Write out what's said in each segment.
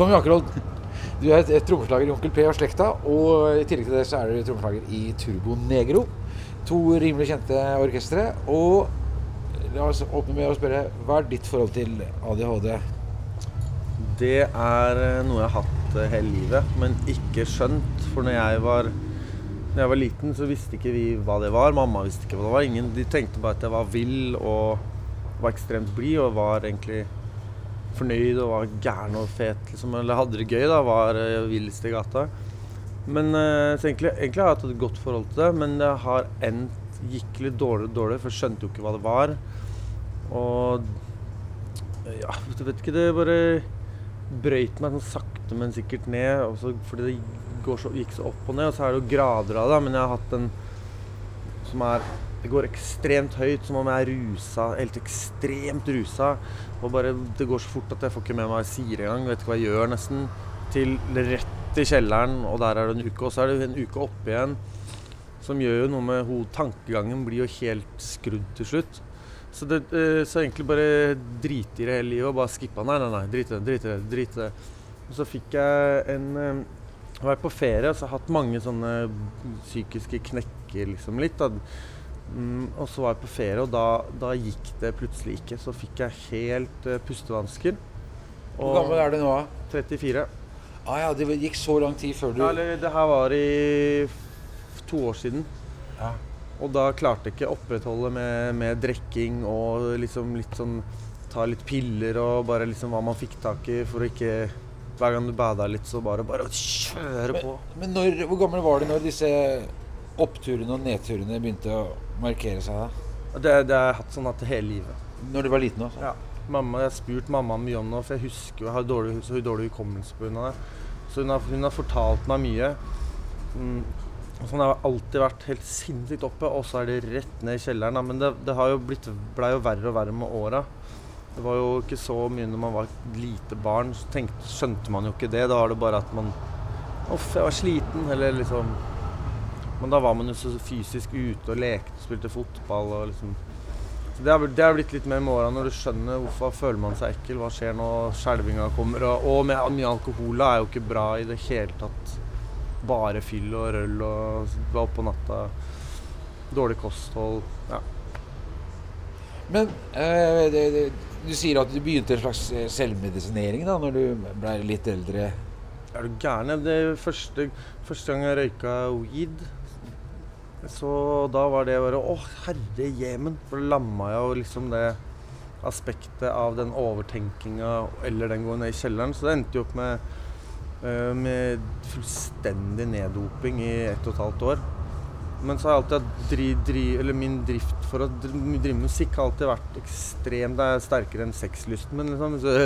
Tommy Akerhold, du er et, et trommeslager i Onkel P og slekta, og i tillegg til det så er du trommeslager i Turbo Negro. To rimelig kjente orkestre. Og la oss åpne med å spørre, hva er ditt forhold til ADHD? Det er eh, noe jeg har hatt eh, hele livet, men ikke skjønt. For når jeg var, når jeg var liten, så visste ikke vi hva det var. Mamma visste ikke hva det var. Ingen, de tenkte bare at jeg var vill og var ekstremt blid og var egentlig fornøyd og var gæren og fet. Liksom. Eller hadde det gøy, da. Var uh, villest i gata. Men uh, egentlig, egentlig, har jeg hatt et godt forhold til det, men det har endt gikk litt dårlig og dårlig, for jeg skjønte jo ikke hva det var. Og ja, du vet ikke, det bare brøyt meg sånn sakte, men sikkert ned. Også fordi det så, gikk så opp og ned, og så er det jo grader av det. Men jeg har hatt en som er Det går ekstremt høyt, som om jeg er rusa. Helt ekstremt rusa. Og bare, Det går så fort at jeg får ikke med meg sier engang. Vet ikke hva jeg gjør, nesten. Til rett i kjelleren, og der er det en uke. Og så er det en uke oppe igjen. Som gjør jo noe med ho Tankegangen blir jo helt skrudd til slutt. Så, det, eh, så egentlig bare drite i det hele livet og bare skippa. Nei, nei, nei, drit i det, drit i det. drit i det. Og så fikk jeg en Jeg har vært på ferie og så har jeg hatt mange sånne psykiske knekker liksom litt. da Mm, og så var jeg på ferie, og da, da, gikk det plutselig ikke. Så fikk jeg helt uh, pustevansker. Hvor gammel er du nå? 34. Ah, ja, Det gikk så lang tid før du ja, eller, Det her var i to år siden. Ja. Og da klarte jeg ikke å opprettholde med, med drikking og liksom litt sånn Ta litt piller og bare liksom hva man fikk tak i for å ikke Hver gang du bada litt, så bare, bare kjøre på. Men, men når, hvor gammel var du når disse oppturene og nedturene begynte å markere seg? da? Det, det har jeg hatt sånn at hele livet. Når du var liten også? Ja. Mamma, jeg har spurt mamma mye om det, for jeg husker jeg har dårlig, så dårlig hukommelse pga. det. Så hun har, hun har, fortalt meg mye. Mm. Sånn har alltid vært helt sinnssykt oppe, og så er det rett ned i kjelleren. Da. Men det, det har jo blitt, ble jo verre og verre med åra. Det var jo ikke så mye når man var lite barn. Så tenkte, skjønte man jo ikke det. Da var det bare at man Uff, jeg var sliten. Eller liksom men da var man jo så fysisk ute og lekte og spilte fotball. og liksom... Så det har, det har blitt litt mer med åra når du skjønner hvorfor føler man seg ekkel. Hva skjer når skjelvinga kommer? Og, og, med mye alkohol er jo ikke bra i det hele tatt. Bare fyll og røll og være oppe på natta. Dårlig kosthold. Ja. Men øh, det, det, du sier at du begynte en slags eh, selvmedisinering da når du ble litt eldre? Er du gæren? Det første, første gang jeg røyka weed så da var det bare Å, herre jemen. For da lamma jeg jo liksom det aspektet av den overtenkinga eller den går ned i kjelleren. Så det endte jo opp med, uh, med fullstendig neddoping i ett og et halvt år. Men så har jeg alltid hatt dri, dri, eller min drift for å drive musikk har alltid vært ekstrem. Det er sterkere enn sexlysten min, liksom. Så,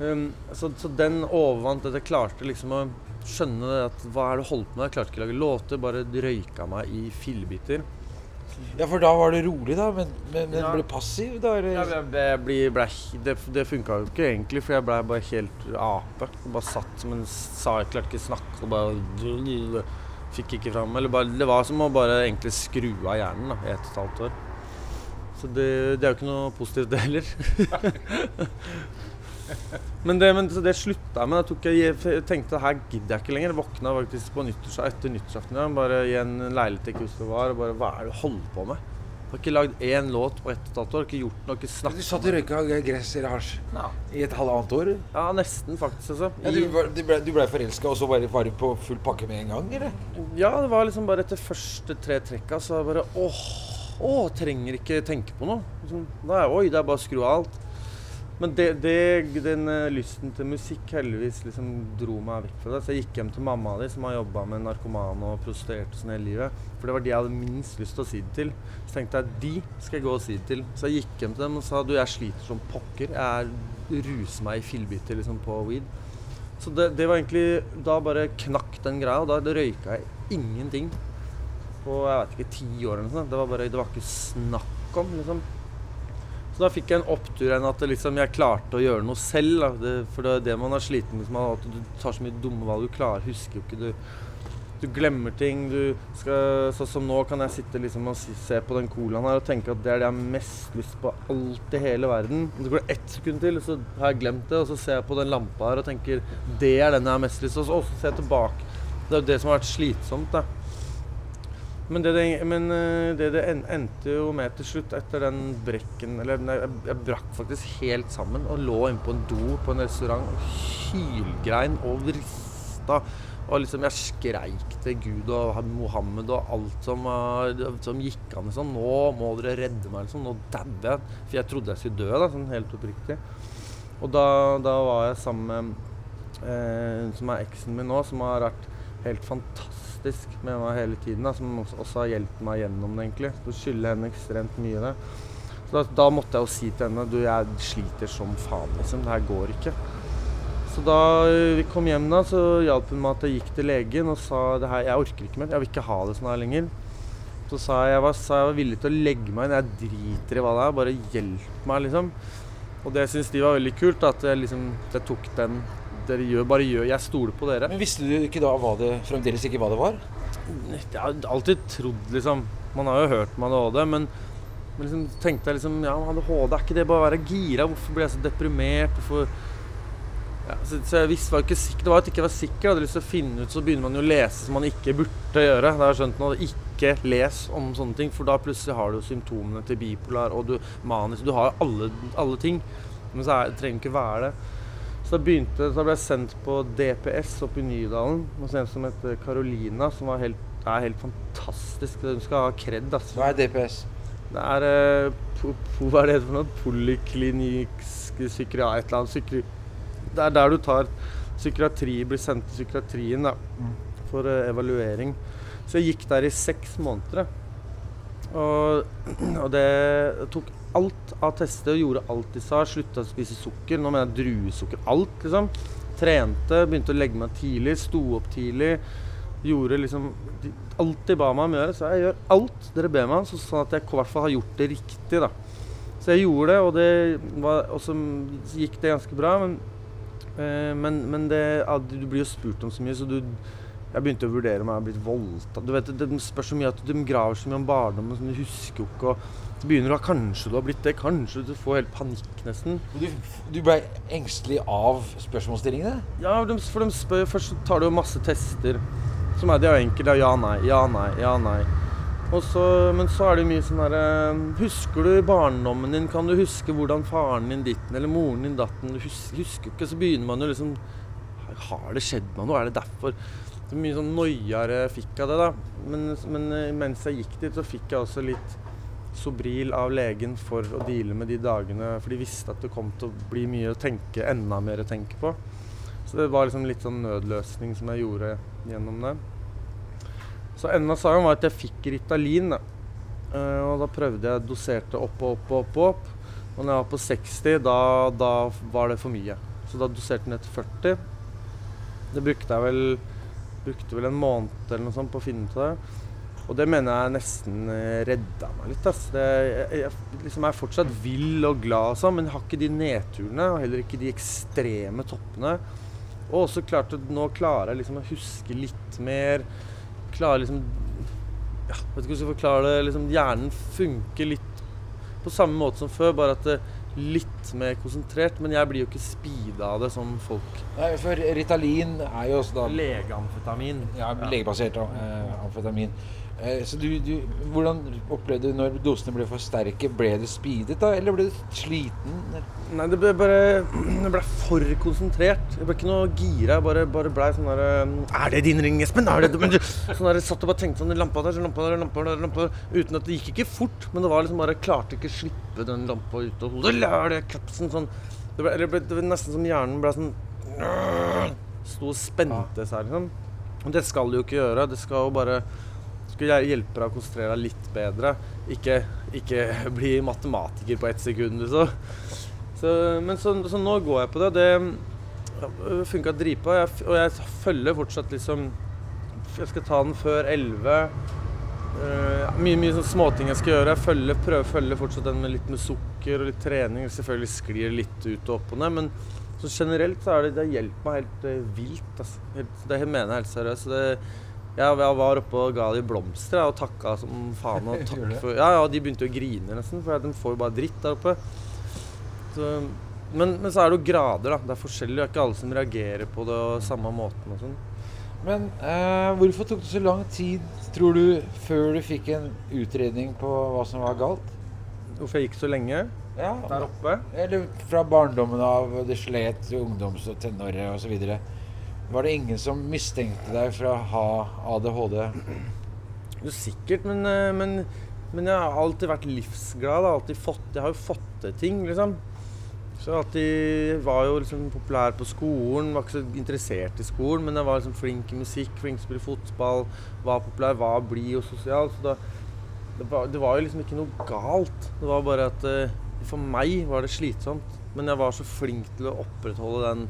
um, så, så den overvant at jeg klarte liksom å skjønne at hva er det du holdt på med? Jeg klarte ikke å lage låter, bare røyka meg i fillebiter. Ja, for da var det rolig, da? Men, men, men ja. ble passiv, da? Ja, jeg ble, ble, ble, det det funka jo ikke egentlig, for jeg ble bare helt ape. Bare satt som en sa jeg klarte ikke å snakke og bare Fikk ikke fram Eller bare, det var som å bare egentlig skru av hjernen da, i ett og et halvt år. Så det, det er jo ikke noe positivt, det heller. Men det, men det slutta jeg med. Jeg, jeg tenkte her gidder jeg ikke lenger. Våkna faktisk på nyttårs, etter nyttårsaften ja, bare i en leilighet jeg ikke husker hva var. Og bare, hva er det du holder på med? Jeg har ikke lagd én låt på ett og et halvt år. Ikke gjort noe, ikke snakket. Du satt og røyka gress eller hasj ja. i et halvannet år? Ja, nesten faktisk. Altså. Ja, du, blei ble, du ble forelska, og så var du på full pakke med en gang? eller? Ja, det var liksom bare etter første tre trekka så bare åh, åh, trenger ikke tenke på noe. Liksom, da er, oi, det er bare å skru av alt. Men det, det, den uh, lysten til musikk heldigvis liksom dro meg vekk fra det. Så jeg gikk hjem til mamma di, som har jobba med narkomane og prostituerte sånn hele livet. For det var de jeg hadde minst lyst til å si det til. Så tenkte jeg de skal jeg gå og si det til. Så jeg gikk hjem til dem og sa du, jeg sliter som pokker. Jeg ruser meg i fillebiter liksom, på weed. Så det, det, var egentlig Da bare knakk den greia, og da røyka jeg ingenting på jeg vet ikke, ti år eller noe sånt. Det var bare, det var ikke snakk om, liksom. Så da fikk jeg en opptur enn at liksom, jeg klarte å gjøre noe selv. Det, for det er det man har sliten med. At du tar så mye dumme valg. Du klarer, husker jo ikke du du glemmer ting. Skal, sånn som nå kan jeg sitte liksom og se på den colaen her og tenke at det er det jeg har mest lyst på alt i hele verden. Og så går det ett sekund til, så har jeg glemt det, og så ser jeg på den lampa her og tenker det er den jeg har mest lyst på. Og så ser jeg tilbake. Det er jo det som har vært slitsomt. da. Men det det, men eh, det det endte jo med til slutt, etter den brekken Eller jeg, jeg brakk faktisk helt sammen og lå inne på en do på en restaurant og hylgrein og rista. Og liksom jeg skreik til Gud og Mohammed og alt som, som gikk an. Liksom. Nå må dere redde meg. Liksom. Nå dauer jeg. For jeg trodde jeg skulle dø, da, sånn helt oppriktig. Og da, da var jeg sammen med eh, som er eksen min nå, som har vært helt fantastisk fantastisk med meg hele tiden, da, som også har hjulpet meg gjennom det, egentlig. Så skylder henne ekstremt mye det. Så da, da, måtte jeg jo si til henne du, jeg sliter som faen, liksom. Det her går ikke. Så da eh, vi kom hjem, da, så hjalp hun meg at jeg gikk til legen og sa det her, jeg orker ikke mer. Jeg vil ikke ha det sånn her lenger. Så sa jeg jeg var, sa jeg var villig til å legge meg inn. Jeg driter i hva det er, bare hjelp meg, liksom. Og det syns de var veldig kult, at jeg liksom jeg tok den dere gjør, bare gjør. Jeg stoler på dere. Men Visste du ikke da hva det, fremdeles ikke hva det var? Jeg har alltid trodd, liksom Man har jo hørt om ADHD, men, men liksom, tenkte jeg liksom Ja, ADHD, er ikke det bare å være gira? Hvorfor blir jeg så deprimert? Hvorfor ja, så, så, jeg visste var ikke sikker. Det var at jeg ikke var sikker. Jeg hadde lyst til å finne ut, så begynner man jo å lese som man ikke burde gjøre. Det har jeg skjønt nå. Ikke les om sånne ting, for da plutselig har du symptomene til bipolar og du manisk. Du har alle, alle ting. Men så er, trenger ikke være det. Så begynte, så ble jeg sendt på DPS oppe i Nydalen hos en som heter Carolina, som helt, er helt fantastisk. Hun skal ha kred. Altså. Hva er DPS? Det er eh, po, po, Hva er det for noe? Poliklinisk psykiatri... Et eller annet psykri... Det er der du tar psykiatri, blir sendt til psykiatrien da, mm. for uh, evaluering. Så jeg gikk der i seks måneder. Og, og det tok alt av tester og gjorde alt de sa. Slutta å spise sukker. Nå mener jeg druesukker. Alt, liksom. Trente, begynte å legge meg tidlig, sto opp tidlig. Gjorde liksom alt de ba meg om å gjøre. Så jeg gjør alt dere ber meg om, så sånn at jeg i hvert fall har gjort det riktig. da. Så jeg gjorde det, og det var, og så gikk det ganske bra. Men, øh, men, men det, du blir jo spurt om så mye, så du jeg begynte å vurdere om jeg har blitt voldtatt. Du vet, De spør så mye at de graver så mye om barndommen, du husker jo ikke. og så begynner du å Kanskje du har blitt det. Kanskje du får helt panikk, nesten. Du, du ble engstelig av spørsmålsstillingene? Ja, for de spør Først tar du jo masse tester. Som er de jo enkle. Ja, nei, ja, nei, ja, nei. Så, men så er det mye sånn herre Husker du barndommen din? Kan du huske hvordan faren din ditten eller moren din datten? Du husker, husker ikke. Så begynner man jo liksom Har det skjedd meg noe? Er det derfor? Så mye sånn noiere fikk av det, da. Men, men mens jeg gikk dit, så fikk jeg også litt Sobril av legen for å deale med de dagene, for de visste at det kom til å bli mye å tenke, enda mer å tenke på. Så det var liksom litt sånn nødløsning som jeg gjorde gjennom det. Så enden av saken var at jeg fikk Ritalin. Uh, og da prøvde jeg doserte opp og opp og opp. Og opp. Og når jeg var på 60, da, da var det for mye. Så da doserte jeg ned til 40. Det brukte jeg vel, brukte vel en måned eller noe sånt på å finne ut av det. Og det mener jeg nesten eh, redda meg litt. Ass. Det, jeg, jeg, liksom er fortsatt vill og glad, og sånn, men jeg har ikke de nedturene og heller ikke de ekstreme toppene. Og også klart at nå klarer jeg liksom å huske litt mer. Klarer liksom ja, Vet ikke hvordan jeg skal forklare det. Liksom, hjernen funker litt på samme måte som før, bare at det er litt mer konsentrert. Men jeg blir jo ikke speeda av det som folk. Nei, for Ritalin er jo også da Legeamfetamin. Ja, legebasert eh, amfetamin. Eh, så du, du, Hvordan opplevde du når dosene ble for sterke? Ble du speedet da, eller ble du sliten? Nei, det ble bare Det ble for konsentrert. Jeg ble ikke noe gira. Jeg bare, bare blei sånn der eh, Er det din ring, Espen? Er det, men du, sånn der, satt og bare tenkte sånn Lampa der, lampa der, lampa der, lampa der. Uten at det gikk ikke fort, men det var liksom bare Jeg klarte ikke slippe den lampa ut av hodet. Er det kapsen sånn det ble, det ble, det ble nesten som hjernen ble sånn Sto og spente seg, liksom. Og det skal du jo ikke gjøre. Det skal jo bare skulle hjelpe deg å konsentrere deg litt bedre. Ikke, ikke bli matematiker på ett sekund, liksom. Så, men så, så, nå går jeg på det. Det funka dritbra. Og jeg følger fortsatt liksom Jeg skal ta den før 11. Uh, mye mye sånn småting jeg skal gjøre. Jeg følger, prøver å følge fortsatt den med litt med sukker og litt trening. Selvfølgelig sklir litt ut og opp og ned, men så generelt så er det, det hjelper meg helt uh, vilt. Altså. Helt, det mener jeg helt seriøst. Det, Jeg, jeg var oppe og ga de blomster og takka som faen. Og takk det? for, ja, ja, de begynte å grine nesten, for de får jo bare dritt der oppe. Så, men, men så er det jo grader, da. Det er forskjellig. Det er ikke alle som reagerer på det og samme måten og sånn. Men eh, hvorfor tok det så lang tid, tror du, før du fikk en utredning på hva som var galt? Hvorfor jeg gikk så lenge Ja, der oppe? Eller fra barndommen av, det slet ungdoms- og tenåret osv. Var det ingen som mistenkte deg for å ha ADHD? Jo, sikkert, men, eh, men, men jeg har alltid vært livsglad. da. Alltid fått, jeg har jo fått til ting, liksom. Så at de var jo liksom populære på skolen. Var ikke så interessert i skolen, men jeg var liksom flink i musikk, flink til å spille fotball. Var populær, var blid og sosial. Så da, det, var, det var jo liksom ikke noe galt. Det var bare at eh, for meg var det slitsomt. Men jeg var så flink til å opprettholde den,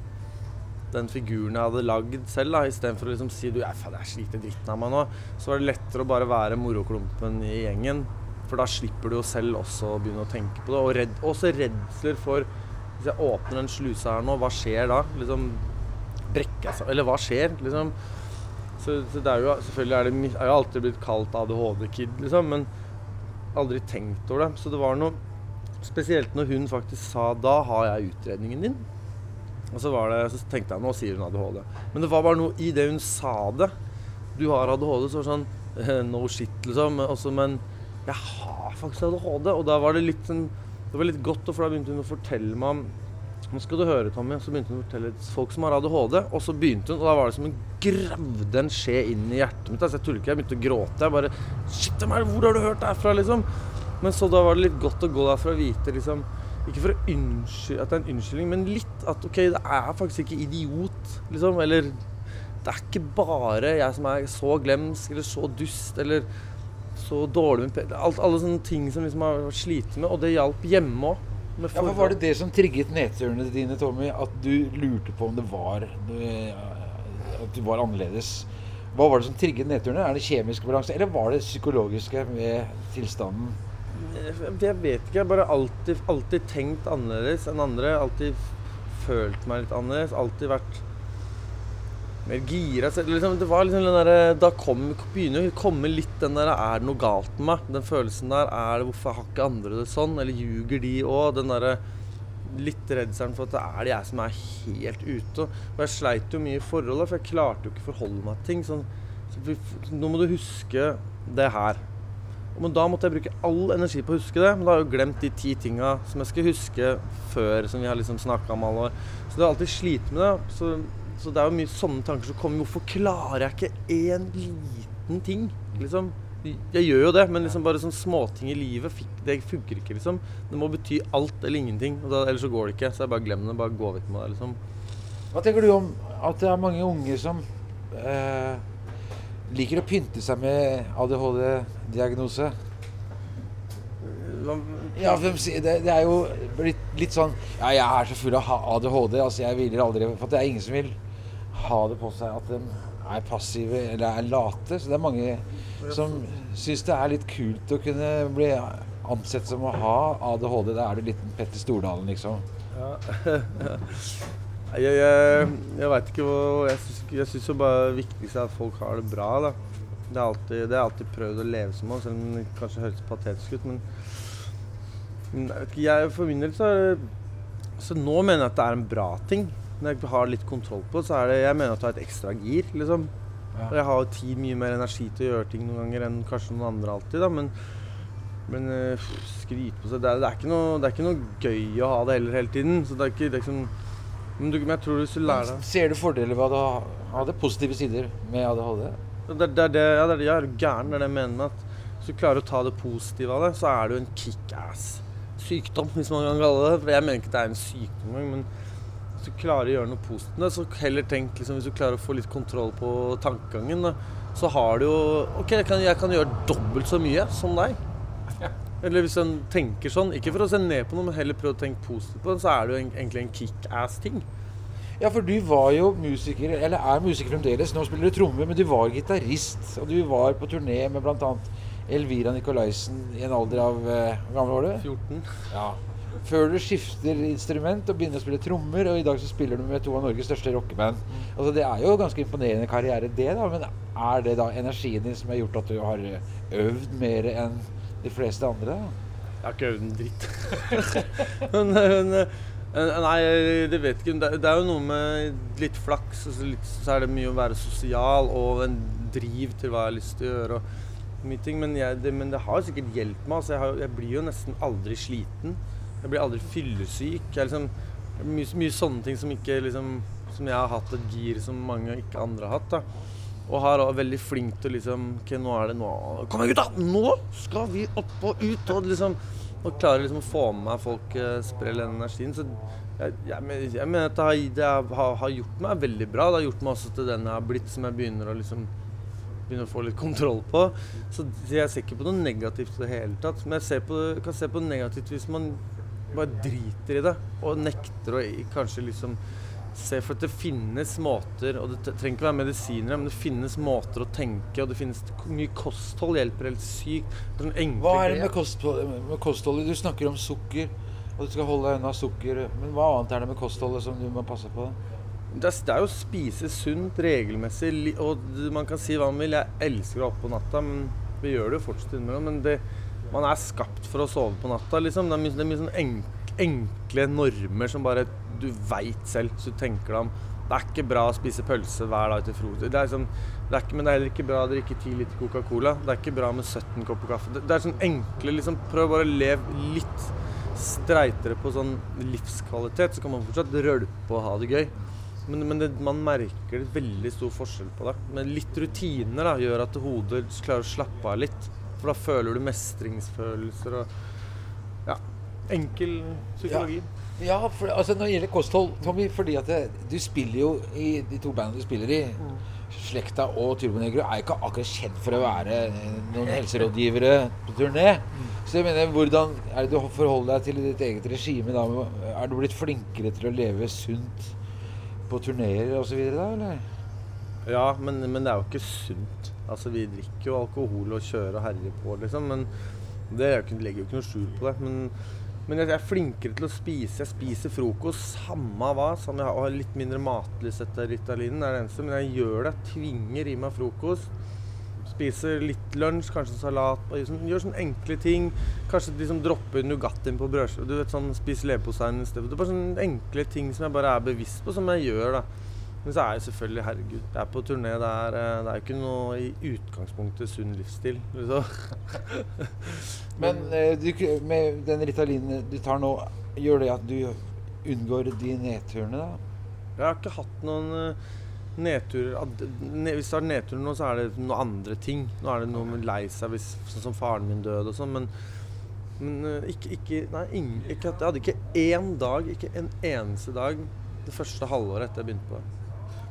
den figuren jeg hadde lagd selv. da, Istedenfor å liksom si du, jeg, faen, jeg sliter dritten av meg nå. Så var det lettere å bare være moroklumpen i gjengen. For da slipper du jo selv også å begynne å tenke på det. Og redd, også redsler for Hvis jeg åpner den slusa her nå, hva skjer da? Liksom Brekker jeg seg Eller hva skjer? Liksom. Så, så det er jo selvfølgelig er det, er jo alltid blitt kalt ADHD-kid, liksom. Men aldri tenkt over det. Så det var noe Spesielt når hun faktisk sa 'da har jeg utredningen din'. Og så, det, så tenkte jeg nå sier hun ADHD. Men det var bare noe i det hun sa det. Du har ADHD, så var det sånn No shit, liksom. Også, men jeg har faktisk ADHD. Og da var det litt sånn Det var litt godt, for da begynte hun å fortelle meg Nå skal du høre, Tommy. Så begynte hun å fortelle folk som har ADHD. Og så begynte hun, og da var det som hun gravde en skje inn i hjertet mitt. Altså, jeg tuller ikke, jeg begynte å gråte. Jeg bare Shit, hvor har du hørt det herfra, liksom? Men så da var det litt godt å gå derfra og vite liksom Ikke for å unnskylde at det er en unnskyldning, men litt at OK, det er faktisk ikke idiot, liksom. Eller det er ikke bare jeg som er så glemsk eller så dust eller så dårlig med pe- Alt, Alle sånne ting som liksom har slitt med, og det hjalp hjemme òg. Ja, for Var det det som trigget nedturene dine, Tommy? At du lurte på om det var eh, At du var annerledes? Hva var det som trigget nedturene? Er det kjemisk balanse, eller var det psykologiske med tilstanden? Jeg vet ikke. Jeg har bare alltid, alltid tenkt annerledes enn andre. Alltid følt meg litt annerledes. Alltid vært mer gira. Liksom, det var liksom den der, Da kom, begynner å komme litt den der Er det noe galt med meg? Den følelsen der. Er det, hvorfor har ikke andre det sånn? Eller ljuger de òg? Den derre litt redselen for at det er det jeg som er helt ute. Og jeg sleit jo mye i forholdet, for jeg klarte jo ikke å forholde meg til ting. Sånn, så nå må du huske det her. Men da måtte jeg bruke all energi på å huske det. Men da har jeg jo glemt de ti tinga som jeg skal huske før, som vi har liksom snakka om alle år. Så det har alltid slitt med det. Så, så det er jo mye sånne tanker som kommer. Hvorfor klarer jeg ikke én liten ting? Liksom. Jeg gjør jo det, men liksom bare sånne småting i livet fikk, det funker ikke, liksom. Det må bety alt eller ingenting. Og da, ellers så går det ikke. Så jeg bare glem det. Bare gå vekk med det, liksom. Hva tenker du om at det er mange unge som eh, liker å pynte seg med ADHD-diagnose? Ja, det er jo blitt litt sånn Ja, jeg er så full av ADHD. Altså, jeg hviler aldri For det er ingen som vil ha det på seg at de er passive eller er late. Så det er mange som syns det er litt kult å kunne bli ansett som å ha ADHD. Da er du liten Petter Stordalen, liksom. Ja. Jeg jeg, jeg veit ikke hva Jeg syns, jo bare det viktigste er at folk har det bra. da. Det har jeg alltid prøvd å leve som òg, selv om det kanskje høres patetisk ut. Men, men jeg ikke, jeg, for min del så Så nå mener jeg at det er en bra ting. Når jeg har litt kontroll på så er det Jeg mener at det har et ekstra gir, liksom. Og jeg har jo tid mye mer energi til å gjøre ting noen ganger enn kanskje noen andre alltid, da. Men, men uh, skryte på seg det er, det, er ikke noe, det er ikke noe gøy å ha det heller hele tiden. Så det er ikke det er ikke sånn men, du, men jeg tror du lærer deg Ser du fordeler ved å ha- det positive sider med ADHD? det, det, det, ja, det er det jeg er gæren. Det er det jeg mener med at hvis du klarer å ta det positive av det, så er jo en kickass-sykdom, hvis man kan kalle det. For jeg mener ikke at det er en sykdom men hvis du klarer å gjøre noe positivt så heller tenk liksom, Hvis du klarer å få litt kontroll på tankegangen, da, så har du jo OK, jeg kan, jeg kan gjøre dobbelt så mye som deg. Eller hvis en tenker sånn, ikke for å se ned på noe, men heller prøve å tenke positivt på det, så er det jo en- egentlig en kickass-ting. Ja, for du var jo musiker, eller er musiker fremdeles. Nå spiller du trommer, men du var gitarist. Og du var på turné med bl.a. Elvira Nicolaisen i en alder av eh, Hvor gammel var du? 14. Ja. Før du skifter instrument og begynner å spille trommer, og i dag så spiller du med to av Norges største rockeband. Altså Det er jo ganske imponerende karriere, det, da. Men er det da energien din som har gjort at du har øvd mer enn de fleste andre? da? Jeg har ikke øvd en dritt. men, men, eh, Nei, det vet ikke. Det, det er jo noe med litt flaks, og så, så er det mye å være sosial og en driv til hva jeg har lyst til å gjøre. og mye ting, Men, jeg, det, men det har sikkert hjulpet meg. Altså, jeg, har, jeg blir jo nesten aldri sliten. Jeg blir aldri fyllesyk. Jeg liksom, mye, mye sånne ting som ikke liksom, Som jeg har hatt et gir som mange ikke andre har hatt. da og har er veldig flink til å liksom Ok, nå er det nå Kom igjen, gutta! Nå skal vi opp og ut! Og liksom Og klarer liksom å få med meg folk eh, spre den energien. Så jeg, jeg, mener at det, har, det har, har gjort meg veldig bra. Det har gjort meg også til den jeg har blitt, som jeg begynner å liksom Begynner å få litt kontroll på. Så jeg ser ikke på noe negativt i det hele tatt. Men jeg på, kan se på det negativt hvis man bare driter i det og nekter å kanskje liksom se For at det finnes måter, og det trenger ikke være medisiner, men det finnes måter å tenke, og det finnes mye kosthold hjelper helt sykt. Hva er det med, kosthold, med kostholdet? Du snakker om sukker, og du skal holde deg unna sukker. Men hva annet er det med kostholdet som du må passe på? Det er, det er jo å spise sunt regelmessig, og man kan si hva man vil. Jeg elsker å oppe på natta, men vi gjør det jo fortsatt innimellom. Men det, man er skapt for å sove på natta, liksom. Det er mye, det er mye sånn enk, enkle normer som bare du veit selv, så du tenker deg om. Det er ikke bra å spise pølse hver dag til frokost. Det er liksom, det er ikke, men det er heller ikke bra å drikke 10 liter Coca-Cola. Det er ikke bra med 17 kopper kaffe. Det, det er sånn enkle liksom, Prøv bare å leve litt streitere på sånn livskvalitet, så kan man fortsatt rølpe og ha det gøy. Men, men det, man merker det veldig stor forskjell på det. Men litt rutiner da, gjør at hodet klarer å slappe av litt. For da føler du mestringsfølelser og Ja. Enkel psykologi. Ja, for, altså når det gjelder kosthold, Tommy, fordi at det, du spiller jo i de to bandene du spiller i, Slekta og Turbonegro, er ikke akkurat kjent for å være eh, noen helserådgivere på turné. Så jeg mener, hvordan er det du forholder deg til ditt eget regime da? Er du blitt flinkere til å leve sunt på turneer osv. da, eller? Ja, men, men det er jo ikke sunt. Altså, vi drikker jo alkohol og kjører og herjer på, liksom. Men det ikke, legger jo ikke noe skjul på det. Men, men jeg er flinkere til å spise. Jeg spiser frokost samme hva. Samme, jeg har litt mindre matlyst etter Ritalinen, det er det eneste. Men jeg gjør det. Tvinger i meg frokost. Spiser litt lunsj, kanskje salat. Sånn, gjør sånne enkle ting. Kanskje liksom dropper Nugattien på brødskiva. Du vet sånn, spiser leverposteien er bare sånne enkle ting som jeg bare er bevisst på, som jeg gjør. da. Men så er jeg selvfølgelig Herregud, jeg er på turné. Det er, eh, det er jo ikke noe i utgangspunktet sunn livsstil. Liksom. Men eh, du, med den Ritalinen du tar nå, gjør det at du unngår de nedturene, da? Jeg har ikke hatt noen eh, nedturer Hvis det er nedturer nå, så er det noen andre ting. Nå er det noe med lei seg, hvis, sånn som faren min døde og sånn. Men, men eh, ikke, ikke Nei, ingen, ikke, jeg hadde ikke én dag, ikke en eneste dag, det første halvåret etter jeg begynte på det.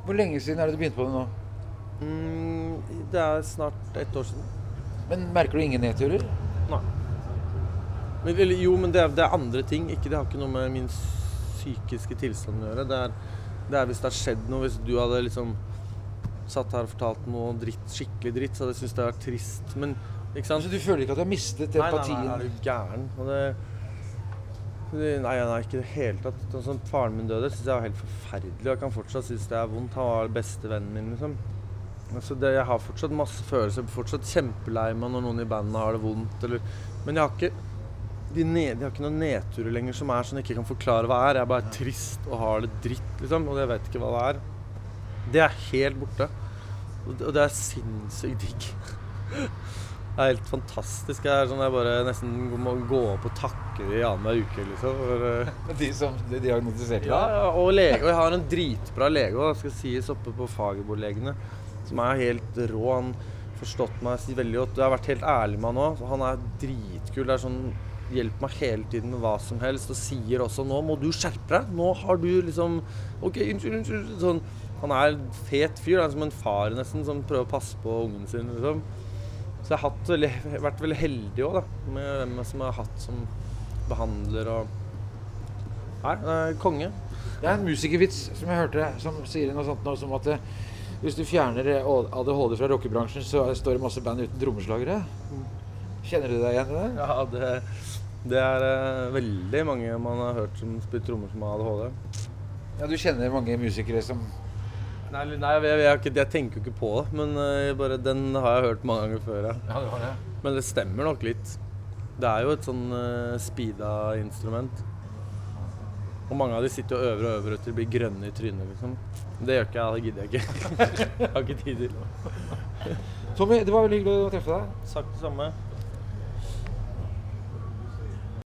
Hvor lenge siden er det du begynte på det nå? Mm, det er snart ett år siden. Men merker du ingen nedturer? Nei. Men, eller, jo, men det er, det er andre ting. Ikke, det har ikke noe med min psykiske tilstand å gjøre. Det er, det er hvis det har skjedd noe. Hvis du hadde liksom satt her og fortalt noe dritt, skikkelig dritt, så hadde jeg syntes det hadde vært trist. Men ikke sant? Så du føler ikke at du har mistet Nei, nei, empatien? nei, er du gæren? Og det, nei, nei, ikke i det hele tatt. Sånn som faren min døde, syns jeg var helt forferdelig. og Jeg kan fortsatt synes det er vondt. Han var bestevennen min, liksom. Altså det, jeg har fortsatt masse følelser. Fortsatt kjempelei meg når noen i bandet har det vondt. Eller, men jeg har ikke de, ned, de har ikke noen nedturer lenger som er sånn jeg ikke kan forklare hva er. Jeg er bare trist og har det dritt, liksom. Og jeg vet ikke hva det er. Det er helt borte. Og det er sinnssykt digg. Det er helt fantastisk. Jeg, sånn, jeg bare nesten må gå opp og takke de annenhver uke, liksom. For, eh, De som de diagnostiserte deg? ja, og lege. Og jeg har en dritbra lege også, skal sies oppe på Fagerbo-legene, Som er helt rå. Han har forstått meg veldig godt. Jeg har vært helt ærlig med han òg. Han er dritkul. Det er sånn Hjelper meg hele tiden med hva som helst. Og sier også 'Nå må du skjerpe deg'. Nå har du liksom OK, unnskyld, unnskyld. Sånn. Han er en fet fyr. Han er som en far nesten, som prøver å passe på ungen sin. liksom. Så jeg har hatt veldig, vært veldig heldig òg, da. Med hvem som har hatt som behandler og Nei, er konge. Det er en musikervits som jeg hørte som sier noe sånt nå som at eh, hvis du fjerner eh, ADHD fra rockebransjen, så står det masse band uten trommeslagere. Kjenner du deg igjen i det? Ja, det, Det er uh, veldig mange man har hørt som spiller trommer som har ADHD. Ja, Du kjenner mange musikere som Nei, nei jeg, jeg, jeg, jeg tenker jo ikke på det, men eh, bare den har jeg hørt mange ganger før. Ja. Ja, det var det. Men det stemmer nok litt. Det er jo et sånn uh, speeda instrument. Og mange av de sitter og øver og øver til de blir grønne i trynet, liksom. Det gjør ikke jeg, det gidder jeg ikke. jeg har ikke tid til. Tommy, det var veldig hyggelig å treffe deg. Sagt det samme.